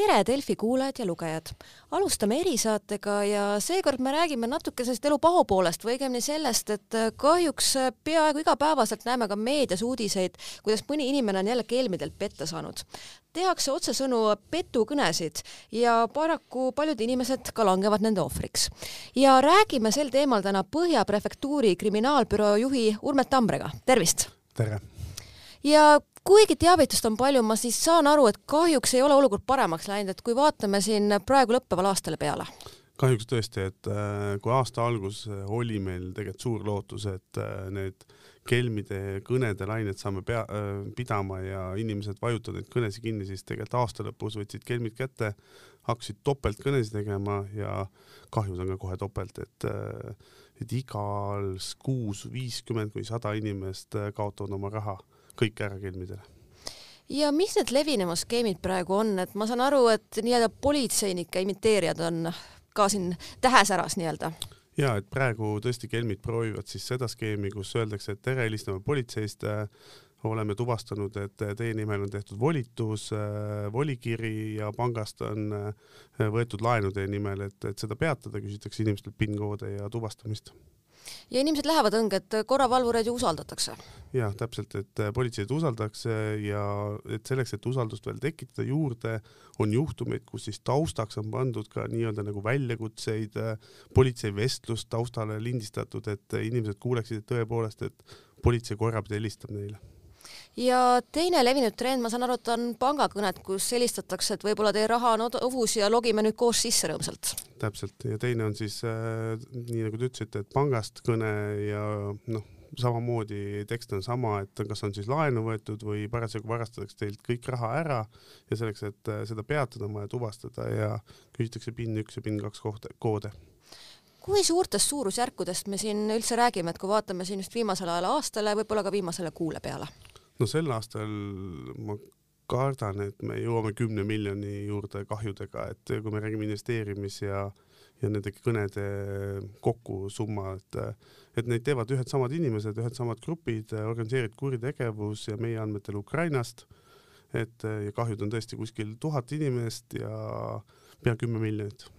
tere, Delfi kuulajad ja lugejad! alustame erisaatega ja seekord me räägime natuke sellest elu pahupoolest või õigemini sellest, et kahjuks peaaegu igapäevaselt näeme ka meedias uudiseid, kuidas mõni inimene on jälle kelmidelt petta saanud. tehakse otsesõnu petukõnesid ja paraku paljud inimesed ka langevad nende ohvriks. ja räägime sel teemal täna Põhja prefektuuri kriminaalbüroo juhi Urmet Tambrega, tervist! tere! ja kuigi teavitust on palju, ma siis saan aru, et kahjuks ei ole olukord paremaks läinud, et kui vaatame siin praegu lõppevale aastale peale. kahjuks tõesti, et äh, kui aasta algus oli meil tegelikult suur lootus, et äh, need kelmide kõnede lained saame pea, äh, pidama ja inimesed vajutavad neid kõnesid kinni, siis tegelikult aasta lõpus võtsid kelmid kätte, hakkasid topeltkõnesid tegema ja kahjud on ka kohe topelt, et et igal kuus viiskümmend kuni sada inimest kaotavad oma raha kõik ära kelmidele. Ja mis need levinema skeemid praegu on, et ma saan aru, et nii-öelda politseinike imiteerijad on ka siin tähesäras nii-öelda? ja et praegu tõesti kelmid proovivad siis seda skeemi, kus öeldakse, et tere, helistame politseist äh,, oleme tuvastanud, et teie nimel on tehtud volitus äh,, volikiri ja pangast on äh, võetud laenu teie nimel, et, et seda peatada, küsitakse inimestelt PIN-koode ja tuvastamist ja inimesed lähevad õnge, et korravalvureid ju usaldatakse. jah, täpselt, et äh, politseid usaldatakse ja et selleks, et usaldust veel tekitada juurde, on juhtumeid, kus siis taustaks on pandud ka nii-öelda nagu väljakutseid, äh, politsei vestlust taustale lindistatud, et inimesed kuuleksid tõepoolest, et politsei korrapidi helistab neile ja teine levinud trend, ma saan aru, et on pangakõned, kus helistatakse, et võib-olla teie raha on ohus ja logime nüüd koos sisse rõõmsalt. täpselt ja teine on siis äh, nii nagu te ütlesite, et pangast kõne ja noh, samamoodi tekst on sama, et kas on siis laenu võetud või parasjagu varastatakse teilt kõik raha ära ja selleks, et äh, seda peatada, on vaja tuvastada ja küsitakse PIN üks ja PIN kaks kohta, koode kui suurtest suurusjärkudest me siin üldse räägime, et kui vaatame siin just viimasel ajal aastale, võib-olla ka viimasele kuule peale? No sel aastal ma kardan, et me jõuame kümne miljoni juurde kahjudega, et kui me räägime investeerimis ja ja nende kõnede kokkusumma, et et neid teevad ühed samad inimesed, ühed samad grupid, organiseeritud kuritegevus ja meie andmetel Ukrainast, et ja kahjud on tõesti kuskil tuhat inimest ja pea kümme miljonit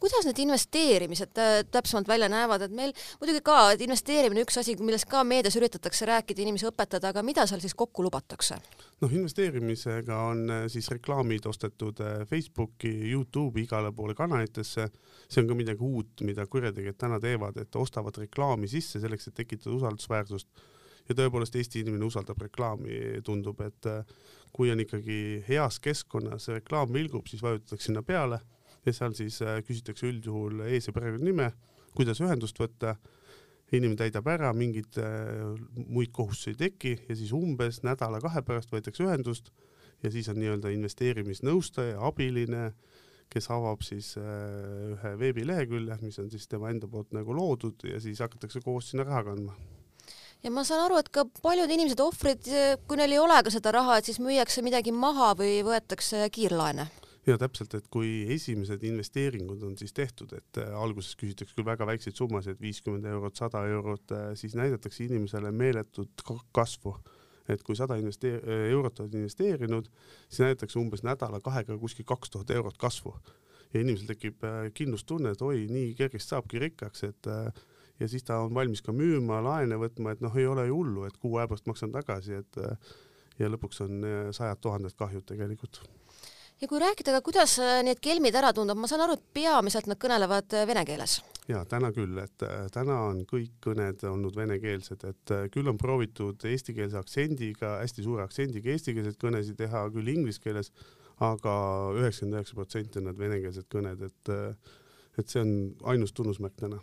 kuidas need investeerimised äh, täpsemalt välja näevad, et meil muidugi ka, et investeerimine üks asi, millest ka meedias üritatakse rääkida, inimesi õpetada, aga mida seal siis kokku lubatakse? noh, investeerimisega on äh, siis reklaamid ostetud äh, Facebooki, Youtube'i, igale poole kanalitesse. see on ka midagi uut, mida kurjategijad täna teevad, et ostavad reklaami sisse selleks, et tekitada usaldusväärsust. ja tõepoolest Eesti inimene usaldab reklaami, tundub, et kui on ikkagi heas keskkonnas reklaam vilgub, siis vajutatakse sinna peale ja seal siis äh, küsitakse üldjuhul ees- ja perekonnanime, kuidas ühendust võtta, inimene täidab ära, mingeid äh, muid kohustusi ei teki ja siis umbes nädala-kahe pärast võetakse ühendust ja siis on nii-öelda investeerimisnõustaja, abiline, kes avab siis äh, ühe veebilehekülje, mis on siis tema enda poolt nagu loodud ja siis hakatakse koos sinna raha kandma. Ja ma saan aru, et ka paljud inimesed, ohvrid, kui neil ei ole ka seda raha, et siis müüakse midagi maha või võetakse kiirlaene ja täpselt, et kui esimesed investeeringud on siis tehtud, et äh, alguses küsitakse küll väga väikseid summasid, viiskümmend eurot, sada eurot, äh, siis näidatakse inimesele meeletut kasvu. et kui sada investeer-, äh, eurot oled investeerinud, siis näidatakse umbes nädala-kahega kuskil kaks tuhat eurot kasvu. ja inimesel tekib kindlustunne, et oi, nii kergesti saabki rikkaks, et ja siis ta on valmis ka müüma, laene võtma, et noh, ei ole ju hullu, et kuu aja pärast maksan tagasi, et ja lõpuks on sajad tuhanded kahjud tegelikult ja kui rääkida ka, kuidas äh, need kelmid ära tundub, ma saan aru, et peamiselt nad kõnelevad äh, vene keeles? ja täna küll, et äh, täna on kõik kõned olnud venekeelsed, et küll on proovitud eestikeelse aktsendiga, hästi suure aktsendiga eestikeelseid kõnesid teha, küll inglise keeles aga, üheksakümmend üheksa protsenti on need venekeelsed kõned, et et see on ainus tunnusmärk täna.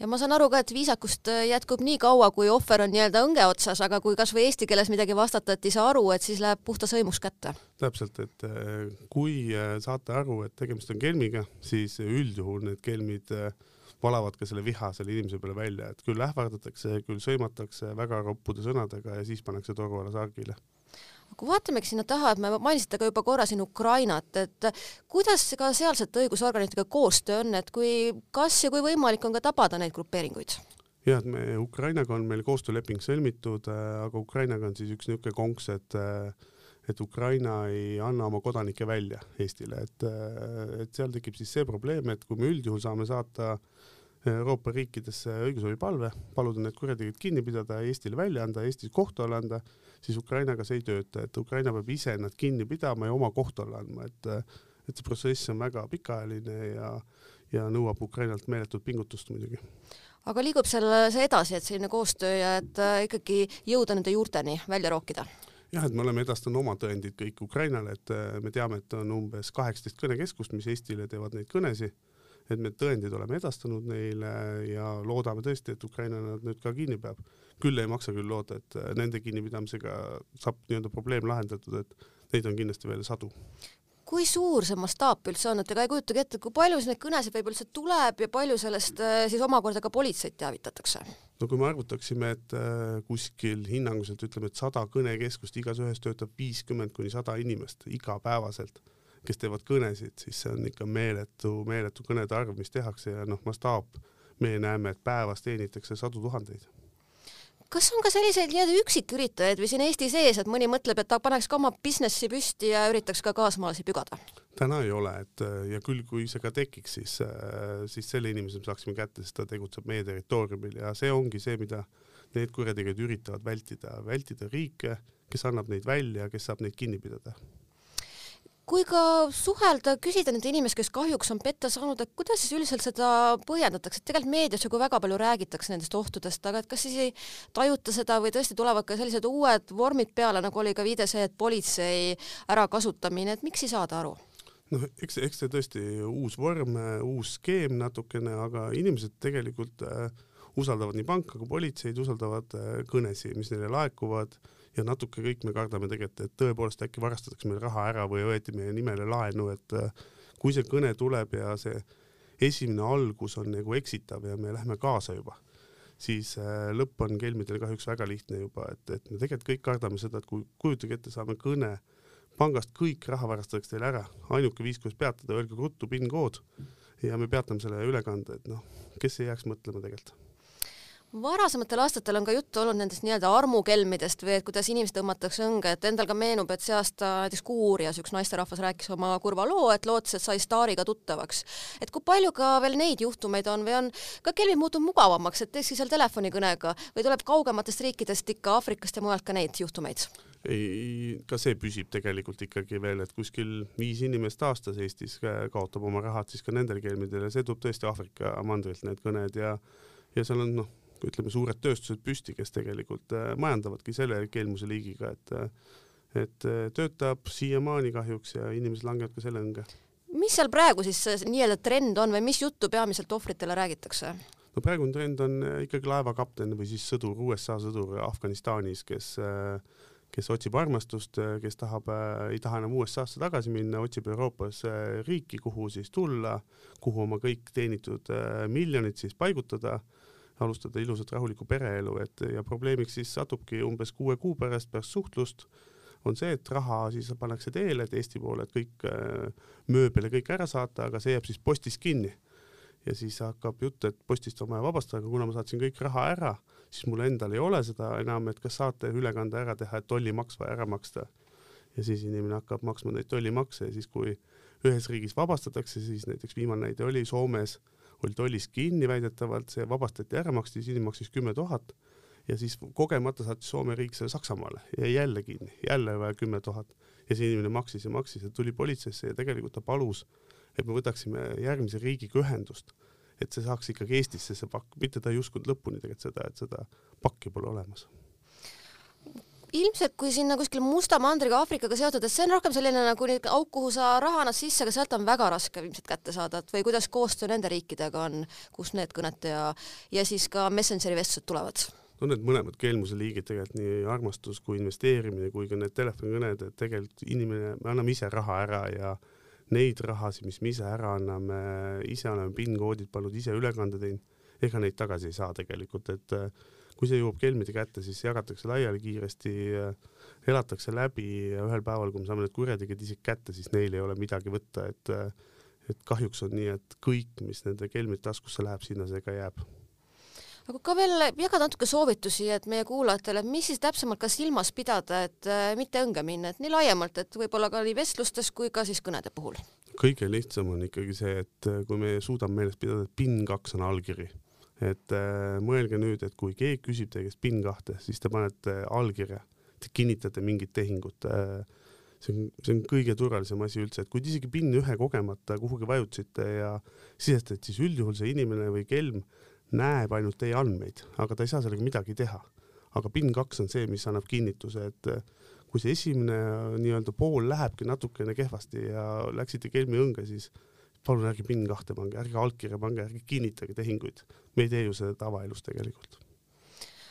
Ja ma saan aru ka, et viisakust äh, jätkub nii kaua, kui ohver on nii-öelda õnge otsas, aga kui kasvõi eesti keeles midagi vastata, et ei saa aru, et siis läheb puhta sõimus kätte. täpselt, et äh, kui äh, saate aru, et tegemist on kelmiga, siis üldjuhul need kelmid valavad ka selle viha selle inimese peale välja, et küll ähvardatakse, küll sõimatakse väga roppude sõnadega ja siis pannakse toru alla sargile kui vaatamegi sinna taha, et me mainisite ka juba korra siin Ukrainat, et kuidas ka sealsete õigusorganitega koostöö on, et kui, kas ja kui võimalik on ka tabada neid grupeeringuid? jah, et me Ukrainaga on meil koostööleping sõlmitud, aga Ukrainaga on siis üks niisugune konks, et et Ukraina ei anna oma kodanikke välja Eestile, et, et seal tekib siis see probleem, et kui me üldjuhul saame saata Euroopa riikidesse õigusabipalve, paluda need kurjategijad kinni pidada, Eestile välja anda, Eestis kohtu alla anda, siis Ukrainaga see ei tööta, et Ukraina peab ise nad kinni pidama ja oma kohtu alla andma, et et see protsess on väga pikaajaline ja, ja nõuab Ukrainalt meeletut pingutust muidugi aga liigub seal see edasi, et selline koostöö ja et äh, ikkagi jõuda nende juurteni välja rookida? jah, et me oleme edastanud oma tõendid kõik Ukrainale, et äh, me teame, et on umbes kaheksateist kõnekeskust, mis Eestile teevad neid kõnesid, et me tõendid oleme edastanud neile ja loodame tõesti, et Ukraina nad nüüd ka kinni peab. küll ei maksa küll loota, et äh, nende kinnipidamisega saab nii-öelda probleem lahendatud, et neid on kindlasti veel sadu kui suur see mastaap üldse on, et ega ei kujutagi ette, kui palju neid kõnesid võib-olla üldse tuleb ja palju sellest äh, siis omakorda ka politseid teavitatakse? no kui me arvutaksime, et äh, kuskil hinnanguliselt ütleme, et sada kõnekeskust, igas ühes töötab viiskümmend kuni sada inimest igapäevaselt, kes teevad kõnesid, siis see on ikka meeletu, meeletu kõnede arv, mis tehakse ja noh, mastaap, me näeme, et päevas teenitakse sadu tuhandeid. Kas on ka selliseid nii-öelda üksiküritajaid või siin Eesti sees, et mõni mõtleb, et ta paneks ka oma businessi püsti ja üritaks ka kaasmaalasi pügada? täna ei ole, et ja küll, kui see ka tekiks, siis, siis selle inimese me saaksime kätte, sest ta tegutseb meie territooriumil ja see ongi see, mida need kurjategijad üritavad vältida, vältida riike, kes annab neid välja, kes saab neid kinni pidada kui ka suhelda, küsida nende inimest, kes kahjuks on petta saanud, et kuidas siis üldiselt seda põhjendatakse, et tegelikult meedias ju kui väga palju räägitakse nendest ohtudest, aga et kas siis ei tajuta seda või tõesti tulevad ka sellised uued vormid peale, nagu oli ka viide see, et politsei ärakasutamine, et miks ei saada aru? noh, eks, eks see tõesti uus vorm, uus skeem natukene, aga inimesed tegelikult äh, usaldavad nii panka kui politseid, usaldavad äh, kõnesid, mis neile laekuvad ja natuke kõik me kardame tegelikult, et tõepoolest äkki varastatakse meil raha ära või võeti meie nimele laenu, et äh, kui see kõne tuleb ja see esimene algus on nagu eksitav ja me lähme kaasa juba, siis äh, lõpp on kelmidel kahjuks väga lihtne juba, et, et me tegelikult kõik kardame seda, et kui kujutage ette, saame kõne pangast, kõik raha varastatakse teile ära, ainuke viis, kuidas peatada, öelge ruttu PIN kood ja me peatame selle ülekande, et noh, kes ei jääks mõtlema tegelikult varasematel aastatel on ka juttu olnud nendest nii-öelda armukelmidest või et kuidas inimesi tõmmatakse õnge, et endal ka meenub, et see aasta näiteks Kuuurjas üks naisterahvas rääkis oma kurva loo, et lootis, et sai staariga tuttavaks. et kui palju ka veel neid juhtumeid on või on ka kelmid muutunud mugavamaks, et teekski seal telefonikõnega või tuleb kaugematest riikidest ikka Aafrikast ja mujalt ka neid juhtumeid? ei, ka see püsib tegelikult ikkagi veel, et kuskil viis inimest aastas Eestis kaotab oma rahad siis ka nendel kelmidel ja see tuleb tõesti Aafrika mandrilt need kõned ja ja seal on noh, ütleme, suured tööstused püsti, kes tegelikult äh, majandavadki selle kelmuse liigiga, et äh, et äh, töötab siiamaani kahjuks ja inimesed langevad ka selle õnge. mis seal praegu siis nii-öelda trend on või mis juttu peamiselt ohvritele räägitakse? no praegune trend on ikkagi laevakapten või siis sõdur, USA sõdur Afganistanis, kes kes otsib armastust, kes tahab, ei taha enam USA-sse tagasi minna, otsib Euroopas riiki, kuhu siis tulla, kuhu oma kõik teenitud miljonid siis paigutada alustada ilusat rahulikku pereelu, et ja probleemiks siis satubki umbes kuue kuu pärast, pärast suhtlust, on see, et raha siis pannakse teele, Eesti poole, et kõik äh, mööbel ja kõik ära saata, aga see jääb siis postis kinni. ja siis hakkab jutt, et postist on vaja vabastada, aga kuna ma saatsin kõik raha ära, siis mul endal ei ole seda enam, et kas saate ülekande ära teha, et tollimaks vaja ära maksta. ja siis inimene hakkab maksma neid tollimakse ja siis, kui ühes riigis vabastatakse, siis näiteks viimane näide oli Soomes oli tollis kinni väidetavalt, see vabastati ära, maksis, inimene maksis kümme tuhat ja siis kogemata saatis Soome riik selle Saksamaale ja jälle kinni, jälle vaja kümme tuhat. Ja see inimene maksis ja maksis ja tuli politseisse ja tegelikult ta palus, et me võtaksime järgmise riigiga ühendust, et see saaks ikkagi Eestisse see pakk, mitte ta ei uskunud lõpuni tegelikult seda, et seda pakki pole olemas ilmselt kui sinna kuskil Musta mandriga Aafrikaga seotud, et see on rohkem selline nagu auk, kuhu sa raha annad sisse, aga sealt on väga raske ilmselt kätte saada, et või kuidas koostöö nende riikidega on, kus need kõned ja, ja siis ka Messengeri vestlused tulevad? no need mõlemad kelmuse liigid tegelikult, nii armastus kui investeerimine kui ka need telefonikõned, et tegelikult inimene, me anname ise raha ära ja neid rahasid, mis me ise ära anname, ise oleme PIN-koodid pannud, ise ülekande teinud, ega neid tagasi ei saa tegelikult, et kui see jõuab kelmide kätte, siis jagatakse laiali kiiresti, elatakse läbi ja ühel päeval, kui me saame need kurjategijad isegi kätte, siis neil ei ole midagi võtta, et et kahjuks on nii, et kõik, mis nende kelmide taskusse läheb, sinna see ka jääb aga ka veel jagada natuke soovitusi, et meie kuulajatele, mis siis täpsemalt ka silmas pidada, et äh, mitte õnge minna, et nii laiemalt, et võib-olla ka nii vestlustes kui ka siis kõnede puhul. kõige lihtsam on ikkagi see, et äh, kui me suudame meeles pidada, et PIN kaks on allkiri, et äh, mõelge nüüd, et kui keegi küsib teie käest PIN kahte, siis te panete allkirja, te kinnitate mingit tehingut äh, see on, see on kõige turvalisem asi üldse, et kui te isegi PIN ühe kogemata kuhugi vajutasite ja sisestate, siis üldjuhul see inimene või kelm näeb ainult teie andmeid, aga ta ei saa sellega midagi teha. aga PIN kaks on see, mis annab kinnituse, et kui see esimene nii-öelda pool lähebki natukene kehvasti ja läksite kelmi õnge, siis palun ärge PIN kahte pange, ärge allkirja pange, ärge kinnitage tehinguid. me ei tee ju seda tavaelus tegelikult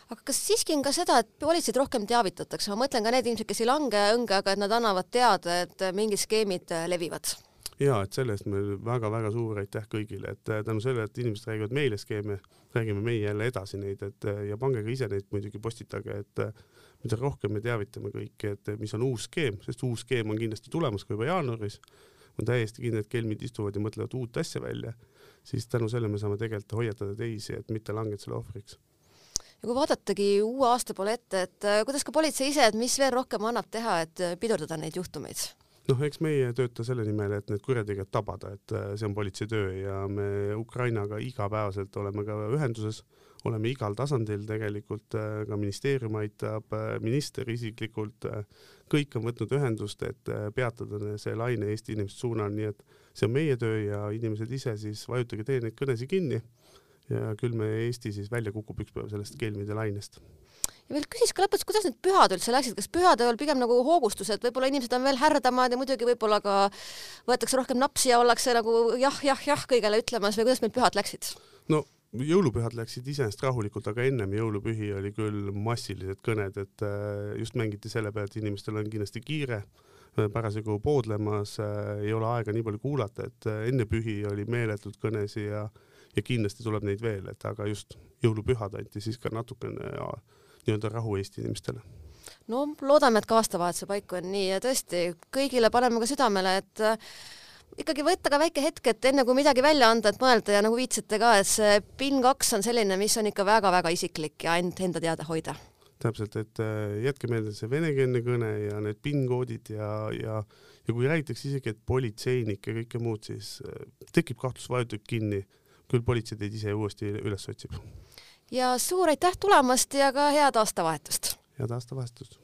aga kas siiski on ka seda, et politseid rohkem teavitatakse, ma mõtlen ka need inimesed, kes ei lange õnge, aga et nad annavad teada, et mingid skeemid levivad ja et selle eest meil väga-väga suur aitäh kõigile, et äh, tänu sellele, et inimesed räägivad meile skeeme, räägime meie jälle edasi neid, et äh, ja pange ka ise neid muidugi postitage, et äh, mida rohkem me teavitame kõiki, et mis on uus skeem, sest uus skeem on kindlasti tulemas ka juba jaanuaris. On täiesti kindel, et kelmid istuvad ja mõtlevad uut asja välja, siis tänu sellele me saame tegelikult hoiatada teisi, et mitte langeda selle ohvriks ja kui vaadatagi uue aasta poole ette, et kuidas ka politsei ise, et mis veel rohkem annab teha, et pidurdada neid juhtumeid? noh, eks meie tööta selle nimel, et need kurjategijad tabada, et äh, see on politsei töö ja me Ukrainaga igapäevaselt oleme ka ühenduses, oleme igal tasandil tegelikult, äh, ka ministeerium aitab, äh, minister isiklikult, kõik on võtnud ühendust, et peatada see laine Eesti inimeste suunal, nii et see on meie töö ja inimesed ise siis vajutage teie neid kõnesid kinni ja küll me Eesti siis välja kukub üks päev sellest keelmide lainest ja veel küsiks ka lõpuks, kuidas need pühad üldse läksid, kas pühade ajal pigem nagu hoogustused, võib-olla inimesed on veel härdamad ja muidugi võib-olla ka võetakse rohkem napsi ja ollakse nagu jah, jah, jah kõigele ütlemas või kuidas meil pühad läksid? no jõulupühad läksid iseenesest rahulikult, aga ennem jõulupühi oli küll massilised kõned, et äh, just mängiti selle peale, et inimestel on kindlasti kiire, äh, parasjagu poodlemas, äh, ei ole aega nii palju kuulata, et enne pühi oli meeletult kõnesi ja ja kindlasti tuleb neid veel, et aga just jõulupühad anti siis ka natukene nii-öelda rahu Eesti inimestele. No loodame, et ka aastavahetuse paiku on nii ja tõesti kõigile paneme ka südamele, et ikkagi võtta ka väike hetk, et enne kui midagi välja anda, et mõelda ja nagu viitsite ka, et see PIN kaks on selline, mis on ikka väga-väga isiklik ja ainult enda teada hoida. täpselt, et äh, jätke meelde see venekeelne kõne ja need PIN koodid ja, ja ja kui räägitakse isegi, et politseinik ja kõike muud, siis äh, tekib kahtlus, vajutab kinni, küll politsei teid ise uuesti üles otsib ja suur aitäh tulemast ja ka head aastavahetust! head aastavahetust!